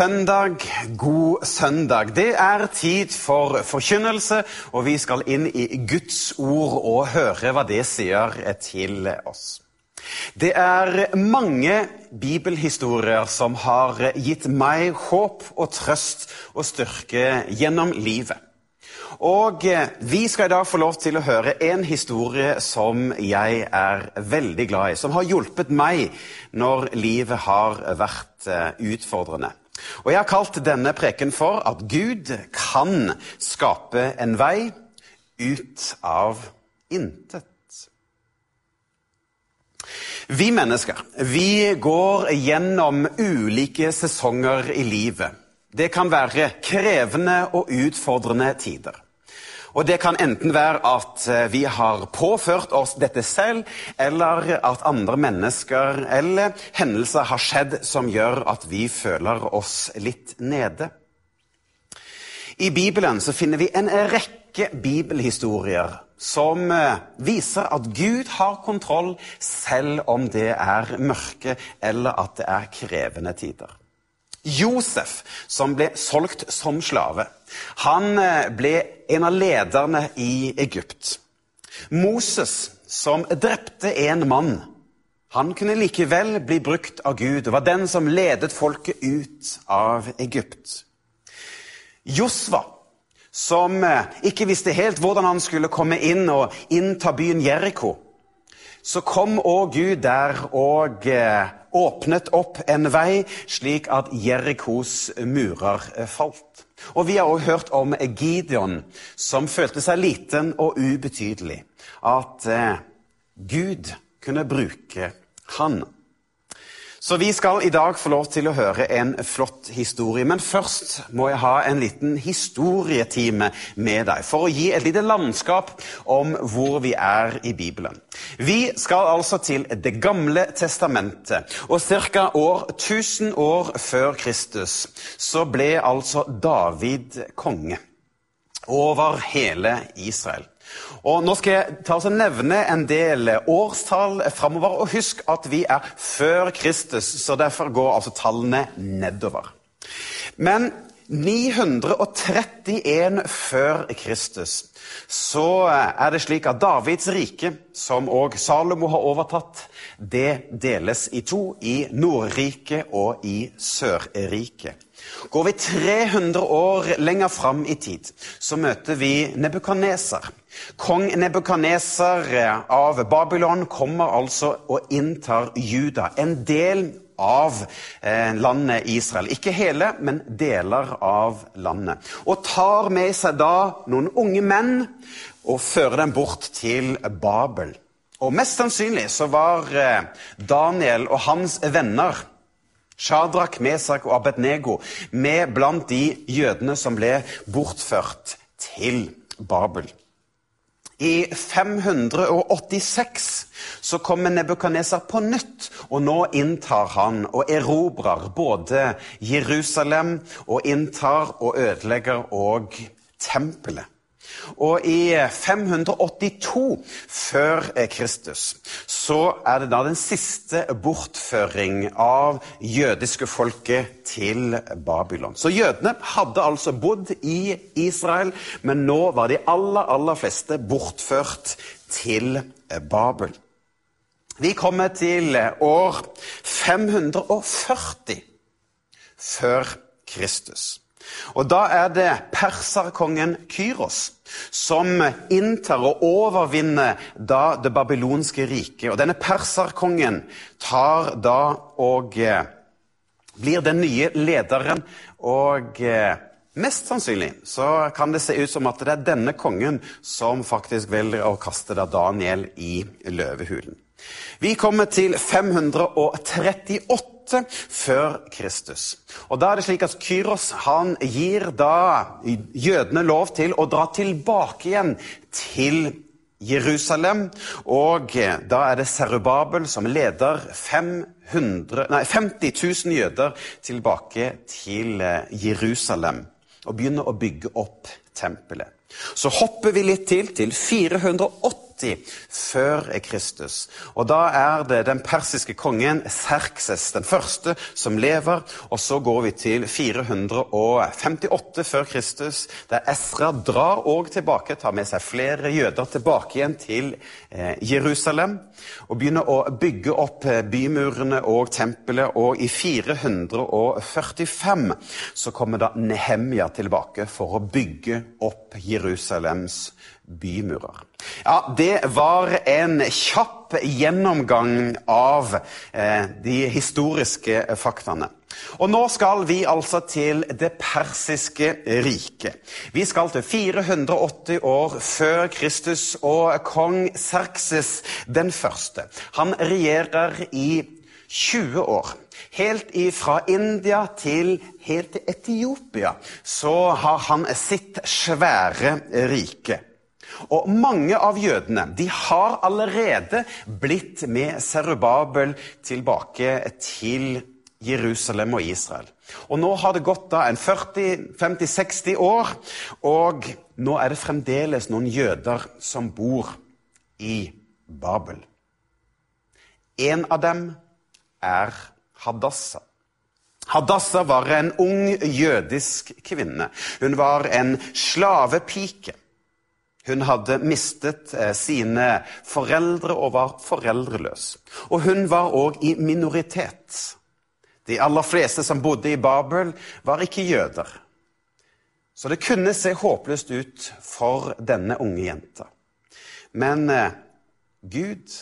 søndag, god søndag. Det er tid for forkynnelse, og vi skal inn i Guds ord og høre hva det sier til oss. Det er mange bibelhistorier som har gitt meg håp og trøst og styrke gjennom livet. Og vi skal i dag få lov til å høre en historie som jeg er veldig glad i. Som har hjulpet meg når livet har vært utfordrende. Og Jeg har kalt denne preken for at Gud kan skape en vei ut av intet. Vi mennesker vi går gjennom ulike sesonger i livet. Det kan være krevende og utfordrende tider. Og Det kan enten være at vi har påført oss dette selv, eller at andre mennesker eller hendelser har skjedd som gjør at vi føler oss litt nede. I Bibelen så finner vi en rekke bibelhistorier som viser at Gud har kontroll selv om det er mørke eller at det er krevende tider. Josef, som ble solgt som slave, han ble en av lederne i Egypt. Moses, som drepte en mann, han kunne likevel bli brukt av Gud og var den som ledet folket ut av Egypt. Josva, som ikke visste helt hvordan han skulle komme inn og innta byen Jeriko, så kom òg Gud der og åpnet opp en vei, slik at Jerikos murer falt. Og Vi har også hørt om Gideon, som følte seg liten og ubetydelig. At Gud kunne bruke han. Så vi skal i dag få lov til å høre en flott historie. Men først må jeg ha en liten historietime med deg for å gi et lite landskap om hvor vi er i Bibelen. Vi skal altså til Det gamle testamentet. Og ca. år 1000 år før Kristus så ble altså David konge over hele Israel. Og Nå skal jeg ta oss og nevne en del årstall framover. Og husk at vi er før Kristus, så derfor går altså tallene nedover. Men 931 før Kristus så er det slik at Davids rike, som òg Salomo har overtatt, det deles i to, i Nordriket og i Sørriket. Går vi 300 år lenger fram i tid, så møter vi Nebukaneser. Kong Nebukaneser av Babylon kommer altså og inntar Juda, en del av landet Israel. Ikke hele, men deler av landet. Og tar med seg da noen unge menn og fører dem bort til Babel. Og Mest sannsynlig så var Daniel og hans venner Shadrach, Mesak og Abednego med blant de jødene som ble bortført til Babel. I 586 så kommer Nebukadneser på nytt, og nå inntar han og erobrer både Jerusalem og inntar og ødelegger og tempelet. Og i 582 før Kristus så er det da den siste bortføring av jødiske folket til Babylon. Så jødene hadde altså bodd i Israel, men nå var de aller, aller fleste bortført til Babel. Vi kommer til år 540 før Kristus. Og Da er det perserkongen Kyros som inntar og overvinner da det babylonske riket. Og Denne perserkongen tar da og blir den nye lederen. og... Mest sannsynlig så kan det se ut som at det er denne kongen som faktisk velger å kaste da Daniel i løvehulen. Vi kommer til 538 før Kristus. Og da er det slik at Kyros han gir da jødene lov til å dra tilbake igjen til Jerusalem. Og da er det Serubabel som leder 500, nei, 50 000 jøder tilbake til Jerusalem og begynner å bygge opp tempelet. Så hopper vi litt til, til 480 før Kristus. Og da er det den persiske kongen Serkses den første som lever. Og så går vi til 458 før Kristus, der Esra drar òg tilbake, tar med seg flere jøder tilbake igjen til eh, Jerusalem. Og begynner å bygge opp eh, bymurene og tempelet. Og i 445 så kommer da Nehemja tilbake for å bygge opp Jerusalems bymurer. Ja, Det var en kjapp gjennomgang av eh, de historiske faktaene. Og nå skal vi altså til det persiske riket. Vi skal til 480 år før Kristus og kong Serkses den første. Han regjerer i 20 år. Helt fra India til helt til Etiopia så har han sitt svære rike. Og mange av jødene de har allerede blitt med Serubabel tilbake til Jerusalem og Israel. Og Nå har det gått da en 40-50-60 år, og nå er det fremdeles noen jøder som bor i Babel. En av dem er Hadassah. Hadassah var en ung jødisk kvinne. Hun var en slavepike. Hun hadde mistet eh, sine foreldre og var foreldreløs. Og hun var òg i minoritet. De aller fleste som bodde i Babel, var ikke jøder. Så det kunne se håpløst ut for denne unge jenta. Men eh, Gud,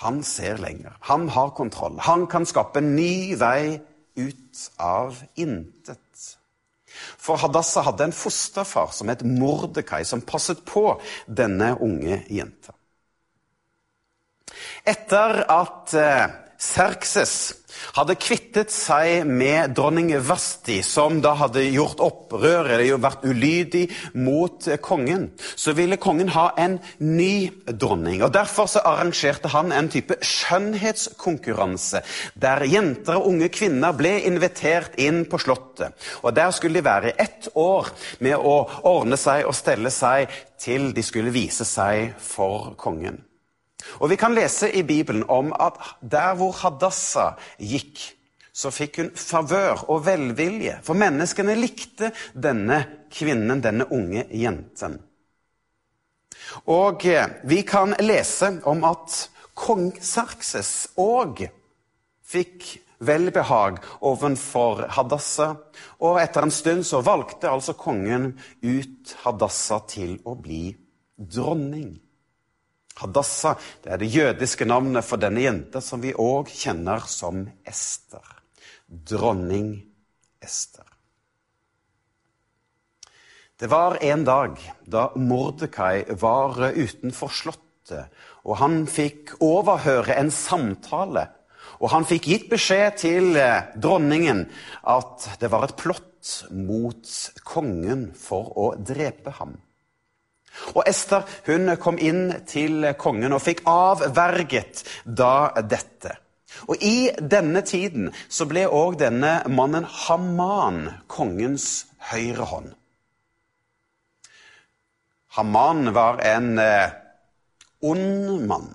han ser lenger. Han har kontroll. Han kan skape en ny vei ut av intet. For Hadassah hadde en fosterfar som het Mordekai, som passet på denne unge jenta. Etter at eh, Serkses hadde kvittet seg med dronning Vasti, som da hadde gjort opprør eller vært ulydig mot kongen, så ville kongen ha en ny dronning. og Derfor så arrangerte han en type skjønnhetskonkurranse, der jenter og unge kvinner ble invitert inn på Slottet. Og Der skulle de være ett år med å ordne seg og stelle seg til de skulle vise seg for kongen. Og Vi kan lese i Bibelen om at der hvor Hadassah gikk, så fikk hun favør og velvilje. For menneskene likte denne kvinnen, denne unge jenten. Og eh, vi kan lese om at kong Sarkses òg fikk velbehag overfor Hadassah. Og etter en stund så valgte altså kongen ut Hadassah til å bli dronning. Hadassah det er det jødiske navnet for denne jenta som vi òg kjenner som Ester. Dronning Ester. Det var en dag da Mordekai var utenfor Slottet, og han fikk overhøre en samtale. Og han fikk gitt beskjed til eh, dronningen at det var et plott mot kongen for å drepe ham. Og Ester hun kom inn til kongen og fikk avverget da dette. Og I denne tiden så ble òg denne mannen Haman kongens høyre hånd. Haman var en eh, ond mann.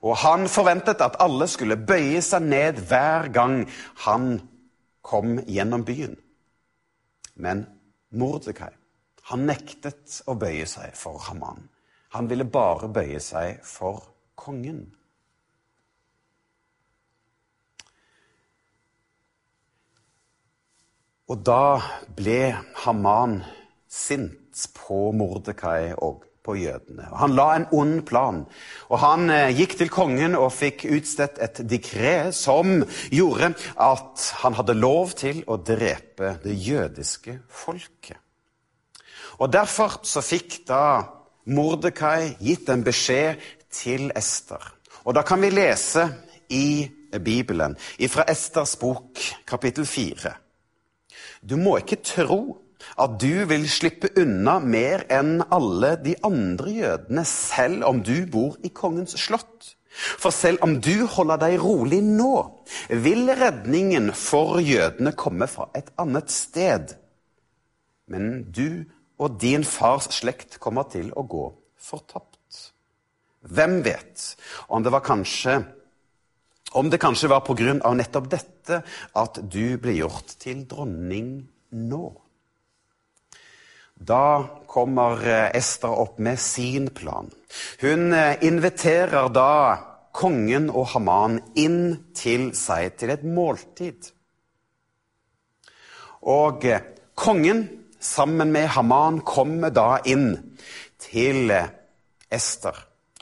Og han forventet at alle skulle bøye seg ned hver gang han kom gjennom byen. Men Mordekai han nektet å bøye seg for Haman. Han ville bare bøye seg for kongen. Og da ble Haman sint på Mordekai og på jødene. Han la en ond plan. Og han eh, gikk til kongen og fikk utstedt et dekret som gjorde at han hadde lov til å drepe det jødiske folket. Og Derfor så fikk da Mordekai gitt en beskjed til Ester. Og da kan vi lese i Bibelen, fra Esters bok, kapittel 4. Du må ikke tro at du vil slippe unna mer enn alle de andre jødene, selv om du bor i kongens slott. For selv om du holder deg rolig nå, vil redningen for jødene komme fra et annet sted. Men du og din fars slekt kommer til å gå fortapt. Hvem vet om det var kanskje om det kanskje var pga. nettopp dette at du ble gjort til dronning nå. Da kommer eh, Ester opp med sin plan. Hun eh, inviterer da kongen og Haman inn til seg til et måltid. Og eh, kongen sammen med Haman kommer da inn til Ester.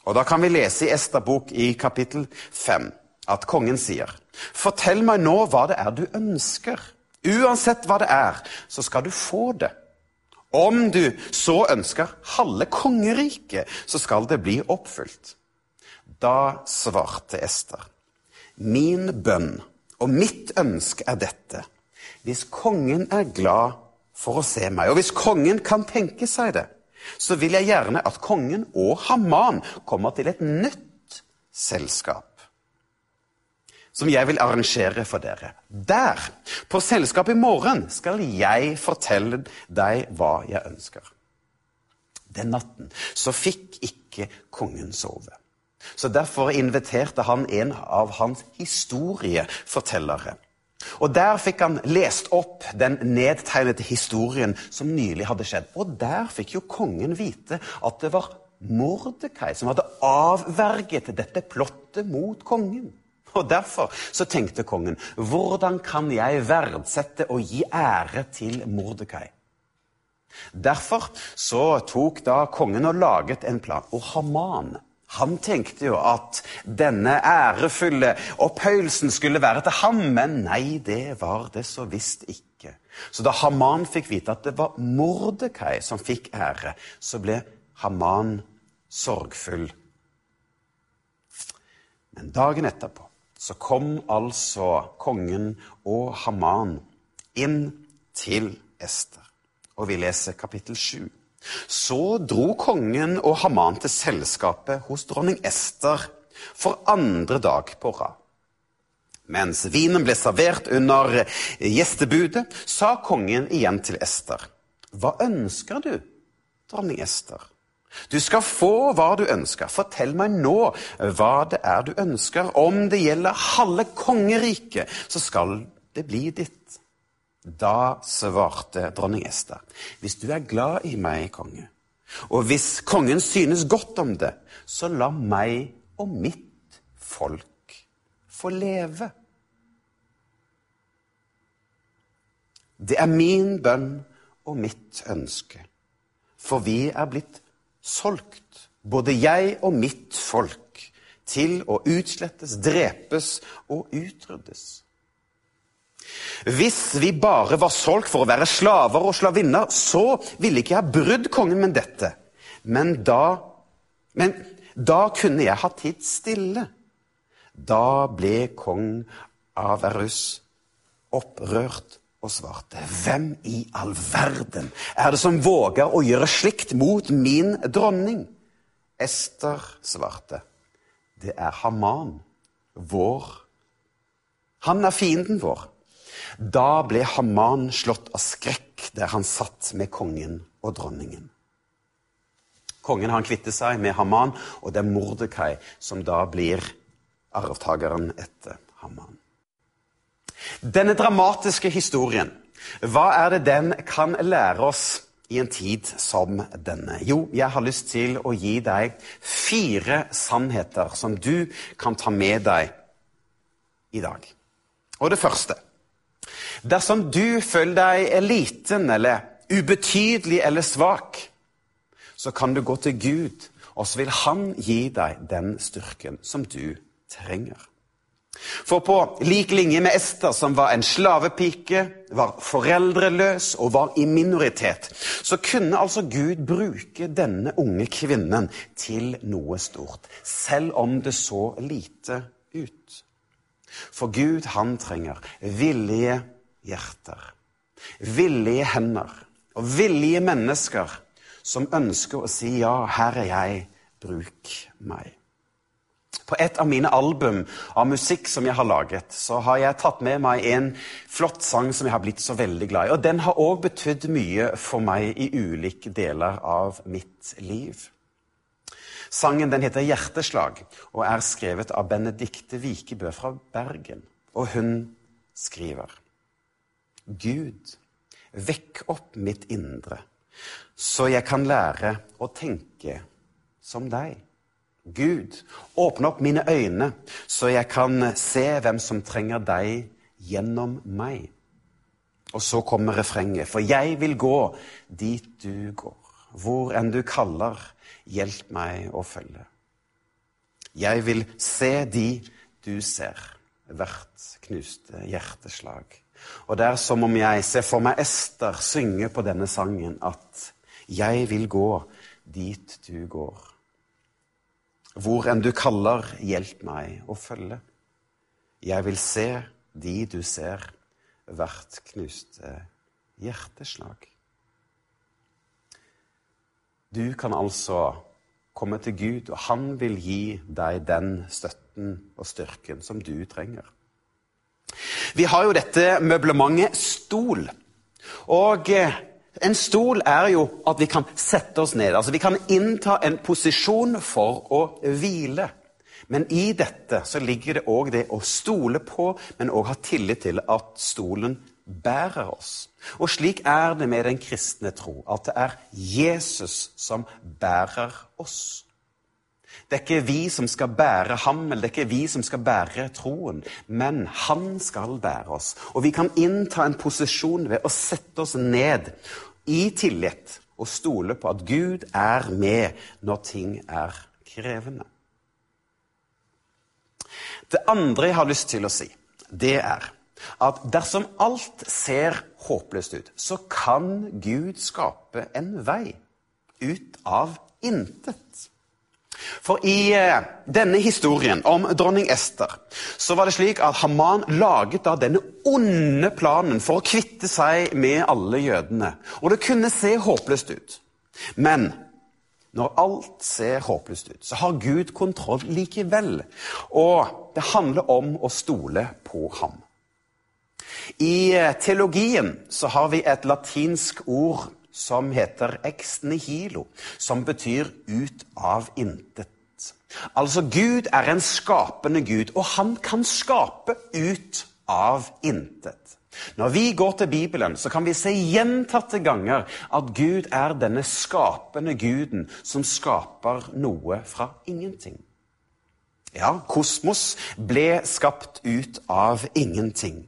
Og Da kan vi lese i Esterbok i kapittel 5 at kongen sier Fortell meg nå hva det er du ønsker. Uansett hva det er, så skal du få det. Om du så ønsker halve kongeriket, så skal det bli oppfylt. Da svarte Ester. Min bønn og mitt ønske er dette. Hvis kongen er glad for å se meg, og hvis kongen kan tenke seg det, så vil jeg gjerne at kongen og Haman kommer til et nytt selskap. Som jeg vil arrangere for dere. Der, på selskapet i morgen, skal jeg fortelle deg hva jeg ønsker. Den natten så fikk ikke kongen sove. Så Derfor inviterte han en av hans historiefortellere og Der fikk han lest opp den nedtegnede historien som nylig hadde skjedd. Og der fikk jo kongen vite at det var Mordekai som hadde avverget dette plottet mot kongen. Og Derfor så tenkte kongen hvordan kan jeg verdsette og gi ære til Mordekai? Derfor så tok da kongen og laget en plan. Og Haman han tenkte jo at denne ærefulle opphøyelsen skulle være til ham, men nei, det var det så visst ikke. Så da Haman fikk vite at det var Mordekai som fikk ære, så ble Haman sorgfull. Men dagen etterpå så kom altså kongen og Haman inn til Ester. Og vi leser kapittel 7. Så dro kongen og Haman til selskapet hos dronning Ester for andre dag på rad. Mens vinen ble servert under gjestebudet, sa kongen igjen til Ester. Hva ønsker du, dronning Ester? Du skal få hva du ønsker. Fortell meg nå hva det er du ønsker. Om det gjelder halve kongeriket, så skal det bli ditt. Da svarte dronning Ester, hvis du er glad i meg, konge, og hvis kongen synes godt om det, så la meg og mitt folk få leve. Det er min bønn og mitt ønske, for vi er blitt solgt, både jeg og mitt folk, til å utslettes, drepes og utryddes. Hvis vi bare var solgt for å være slaver og slavinner, så ville ikke jeg ha brydd kongen med dette. Men da, men da kunne jeg ha tid stille. Da ble kong Averus opprørt og svarte, Hvem i all verden er det som våger å gjøre slikt mot min dronning? Ester svarte, Det er Haman, vår. Han er fienden vår. Da ble Haman slått av skrekk der han satt med kongen og dronningen. Kongen han kvitter seg med Haman, og det er Mordekai som da blir arvtakeren etter Haman. Denne dramatiske historien, hva er det den kan lære oss i en tid som denne? Jo, jeg har lyst til å gi deg fire sannheter som du kan ta med deg i dag. Og det første Dersom du føler deg liten eller ubetydelig eller svak, så kan du gå til Gud, og så vil Han gi deg den styrken som du trenger. For på lik linje med Ester, som var en slavepike, var foreldreløs og var i minoritet, så kunne altså Gud bruke denne unge kvinnen til noe stort, selv om det så lite ut. For Gud, han trenger villige hjerter, villige hender og villige mennesker som ønsker å si ja, her er jeg, bruk meg. På et av mine album av musikk som jeg har laget, så har jeg tatt med meg en flott sang som jeg har blitt så veldig glad i. Og den har òg betydd mye for meg i ulike deler av mitt liv. Sangen den heter 'Hjerteslag' og er skrevet av Benedicte Vikebø fra Bergen. Og hun skriver Gud, vekk opp mitt indre, så jeg kan lære å tenke som deg. Gud, åpne opp mine øyne, så jeg kan se hvem som trenger deg gjennom meg. Og så kommer refrenget, for jeg vil gå dit du går. Hvor enn du kaller, hjelp meg å følge. Jeg vil se de du ser, hvert knuste hjerteslag. Og det er som om jeg ser for meg Ester synge på denne sangen at jeg vil gå dit du går. Hvor enn du kaller, hjelp meg å følge. Jeg vil se de du ser, hvert knuste hjerteslag. Du kan altså komme til Gud, og han vil gi deg den støtten og styrken som du trenger. Vi har jo dette møblementet stol. Og eh, en stol er jo at vi kan sette oss ned. altså Vi kan innta en posisjon for å hvile. Men i dette så ligger det òg det å stole på, men òg ha tillit til at stolen bærer oss. Og slik er det med den kristne tro, at det er Jesus som bærer oss. Det er ikke vi som skal bære ham, eller det er ikke vi som skal bære troen, men han skal bære oss. Og vi kan innta en posisjon ved å sette oss ned i tillit og stole på at Gud er med når ting er krevende. Det andre jeg har lyst til å si, det er at dersom alt ser håpløst ut, så kan Gud skape en vei ut av intet. For i eh, denne historien om dronning Ester så var det slik at Haman laget da denne onde planen for å kvitte seg med alle jødene. Og det kunne se håpløst ut. Men når alt ser håpløst ut, så har Gud kontroll likevel. Og det handler om å stole på ham. I eh, teologien så har vi et latinsk ord som heter ex nihilo, som betyr ut av intet. Altså, Gud er en skapende Gud, og han kan skape ut av intet. Når vi går til Bibelen, så kan vi se gjentatte ganger at Gud er denne skapende guden som skaper noe fra ingenting. Ja, kosmos ble skapt ut av ingenting.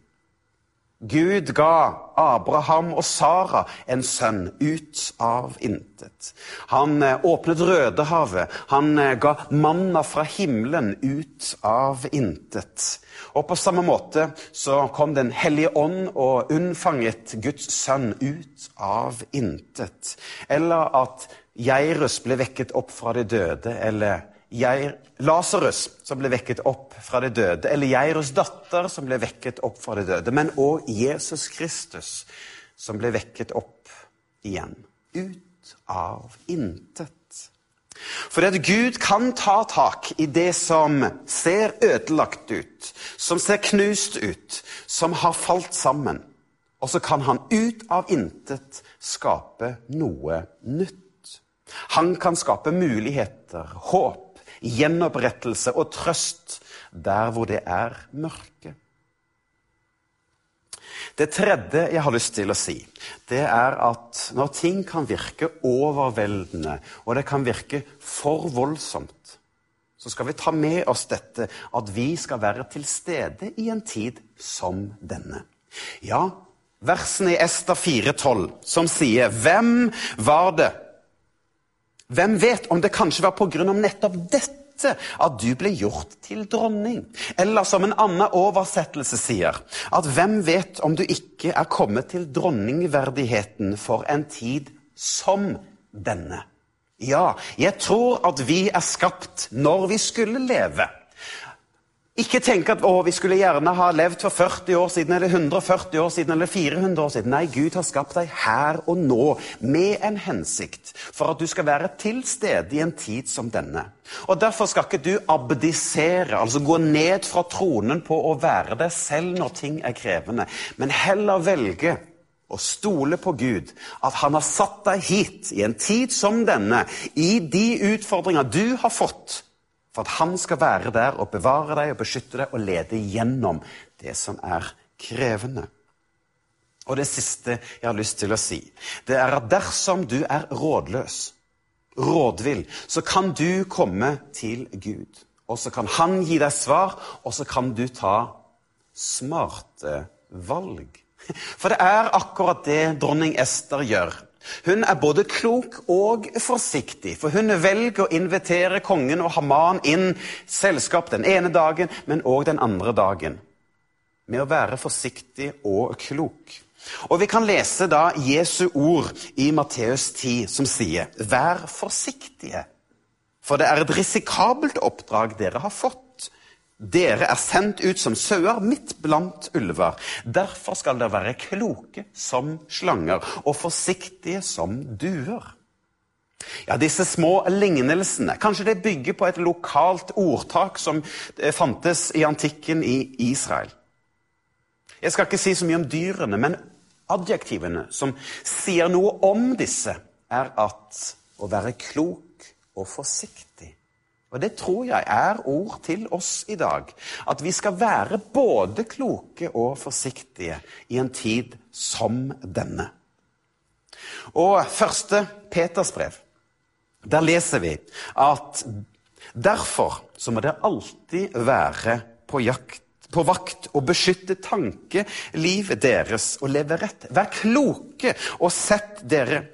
Gud ga Abraham og Sara en sønn ut av intet. Han eh, åpnet Rødehavet. Han eh, ga manna fra himmelen ut av intet. Og på samme måte så kom Den hellige ånd og unnfanget Guds sønn ut av intet. Eller at Geirus ble vekket opp fra de døde, eller Lasarus som ble vekket opp fra det døde, eller Jairus datter som ble vekket opp fra det døde, men òg Jesus Kristus som ble vekket opp igjen. Ut av intet. For at Gud kan ta tak i det som ser ødelagt ut, som ser knust ut, som har falt sammen. Og så kan han ut av intet skape noe nytt. Han kan skape muligheter, håp gjenopprettelse og trøst der hvor det er mørke. Det tredje jeg har lyst til å si, det er at når ting kan virke overveldende, og det kan virke for voldsomt, så skal vi ta med oss dette at vi skal være til stede i en tid som denne. Ja, versene i Ester 4,12 som sier 'Hvem var det hvem vet om det kanskje var pga. nettopp dette at du ble gjort til dronning. Eller som en annen oversettelse sier, at hvem vet om du ikke er kommet til dronningverdigheten for en tid som denne? Ja, jeg tror at vi er skapt når vi skulle leve. Ikke tenk at vi skulle gjerne ha levd for 40 år siden, eller 140 år siden, eller 400 år siden. Nei, Gud har skapt deg her og nå med en hensikt for at du skal være til stede i en tid som denne. Og Derfor skal ikke du abdisere, altså gå ned fra tronen på å være deg selv når ting er krevende, men heller velge å stole på Gud, at han har satt deg hit i en tid som denne, i de utfordringer du har fått for at han skal være der og bevare deg og beskytte deg og lede gjennom det som er krevende. Og det siste jeg har lyst til å si, det er at dersom du er rådløs, rådvill, så kan du komme til Gud. Og så kan han gi deg svar, og så kan du ta smarte valg. For det er akkurat det dronning Ester gjør hun er både klok og forsiktig, for hun velger å invitere kongen og Haman inn selskap den ene dagen, men òg den andre dagen. Med å være forsiktig og klok. Og Vi kan lese da Jesu ord i Matteus 10, som sier, 'Vær forsiktige', for det er et risikabelt oppdrag dere har fått. Dere er sendt ut som sauer midt blant ulver. Derfor skal dere være kloke som slanger og forsiktige som duer. Ja, Disse små lignelsene kanskje det bygger på et lokalt ordtak som eh, fantes i antikken i Israel. Jeg skal ikke si så mye om dyrene, men adjektivene som sier noe om disse, er at å være klok og forsiktig og det tror jeg er ord til oss i dag. At vi skal være både kloke og forsiktige i en tid som denne. Og første Peters brev, der leser vi at derfor så må det alltid være på jakt på vakt og beskytte tanke, livet deres og leve rett. Vær kloke og sett dere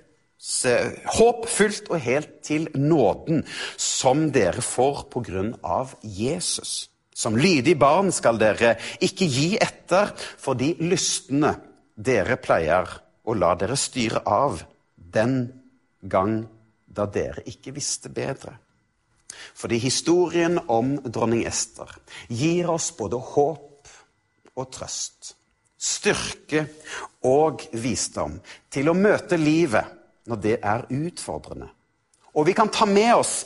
håpfullt og helt til nåden som dere får på grunn av Jesus. Som lydige barn skal dere ikke gi etter for de lystne dere pleier å la dere styre av den gang da dere ikke visste bedre. Fordi historien om dronning Ester gir oss både håp og trøst, styrke og visdom til å møte livet når det er utfordrende. Og vi kan ta med oss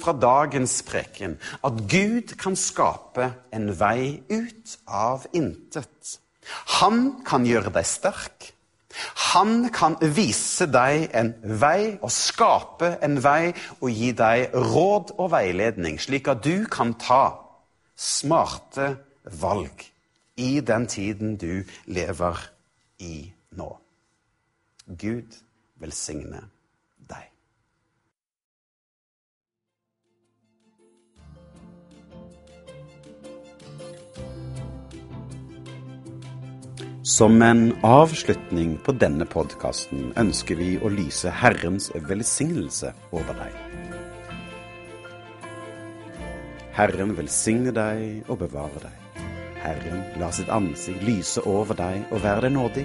fra dagens preken at Gud kan skape en vei ut av intet. Han kan gjøre deg sterk. Han kan vise deg en vei og skape en vei og gi deg råd og veiledning, slik at du kan ta smarte valg i den tiden du lever i nå. Gud velsigne deg. Som en avslutning på denne podkasten ønsker vi å lyse Herrens velsignelse over deg. Herren velsigne deg og bevare deg. Herren lar sitt ansikt lyse over deg og være deg nådig.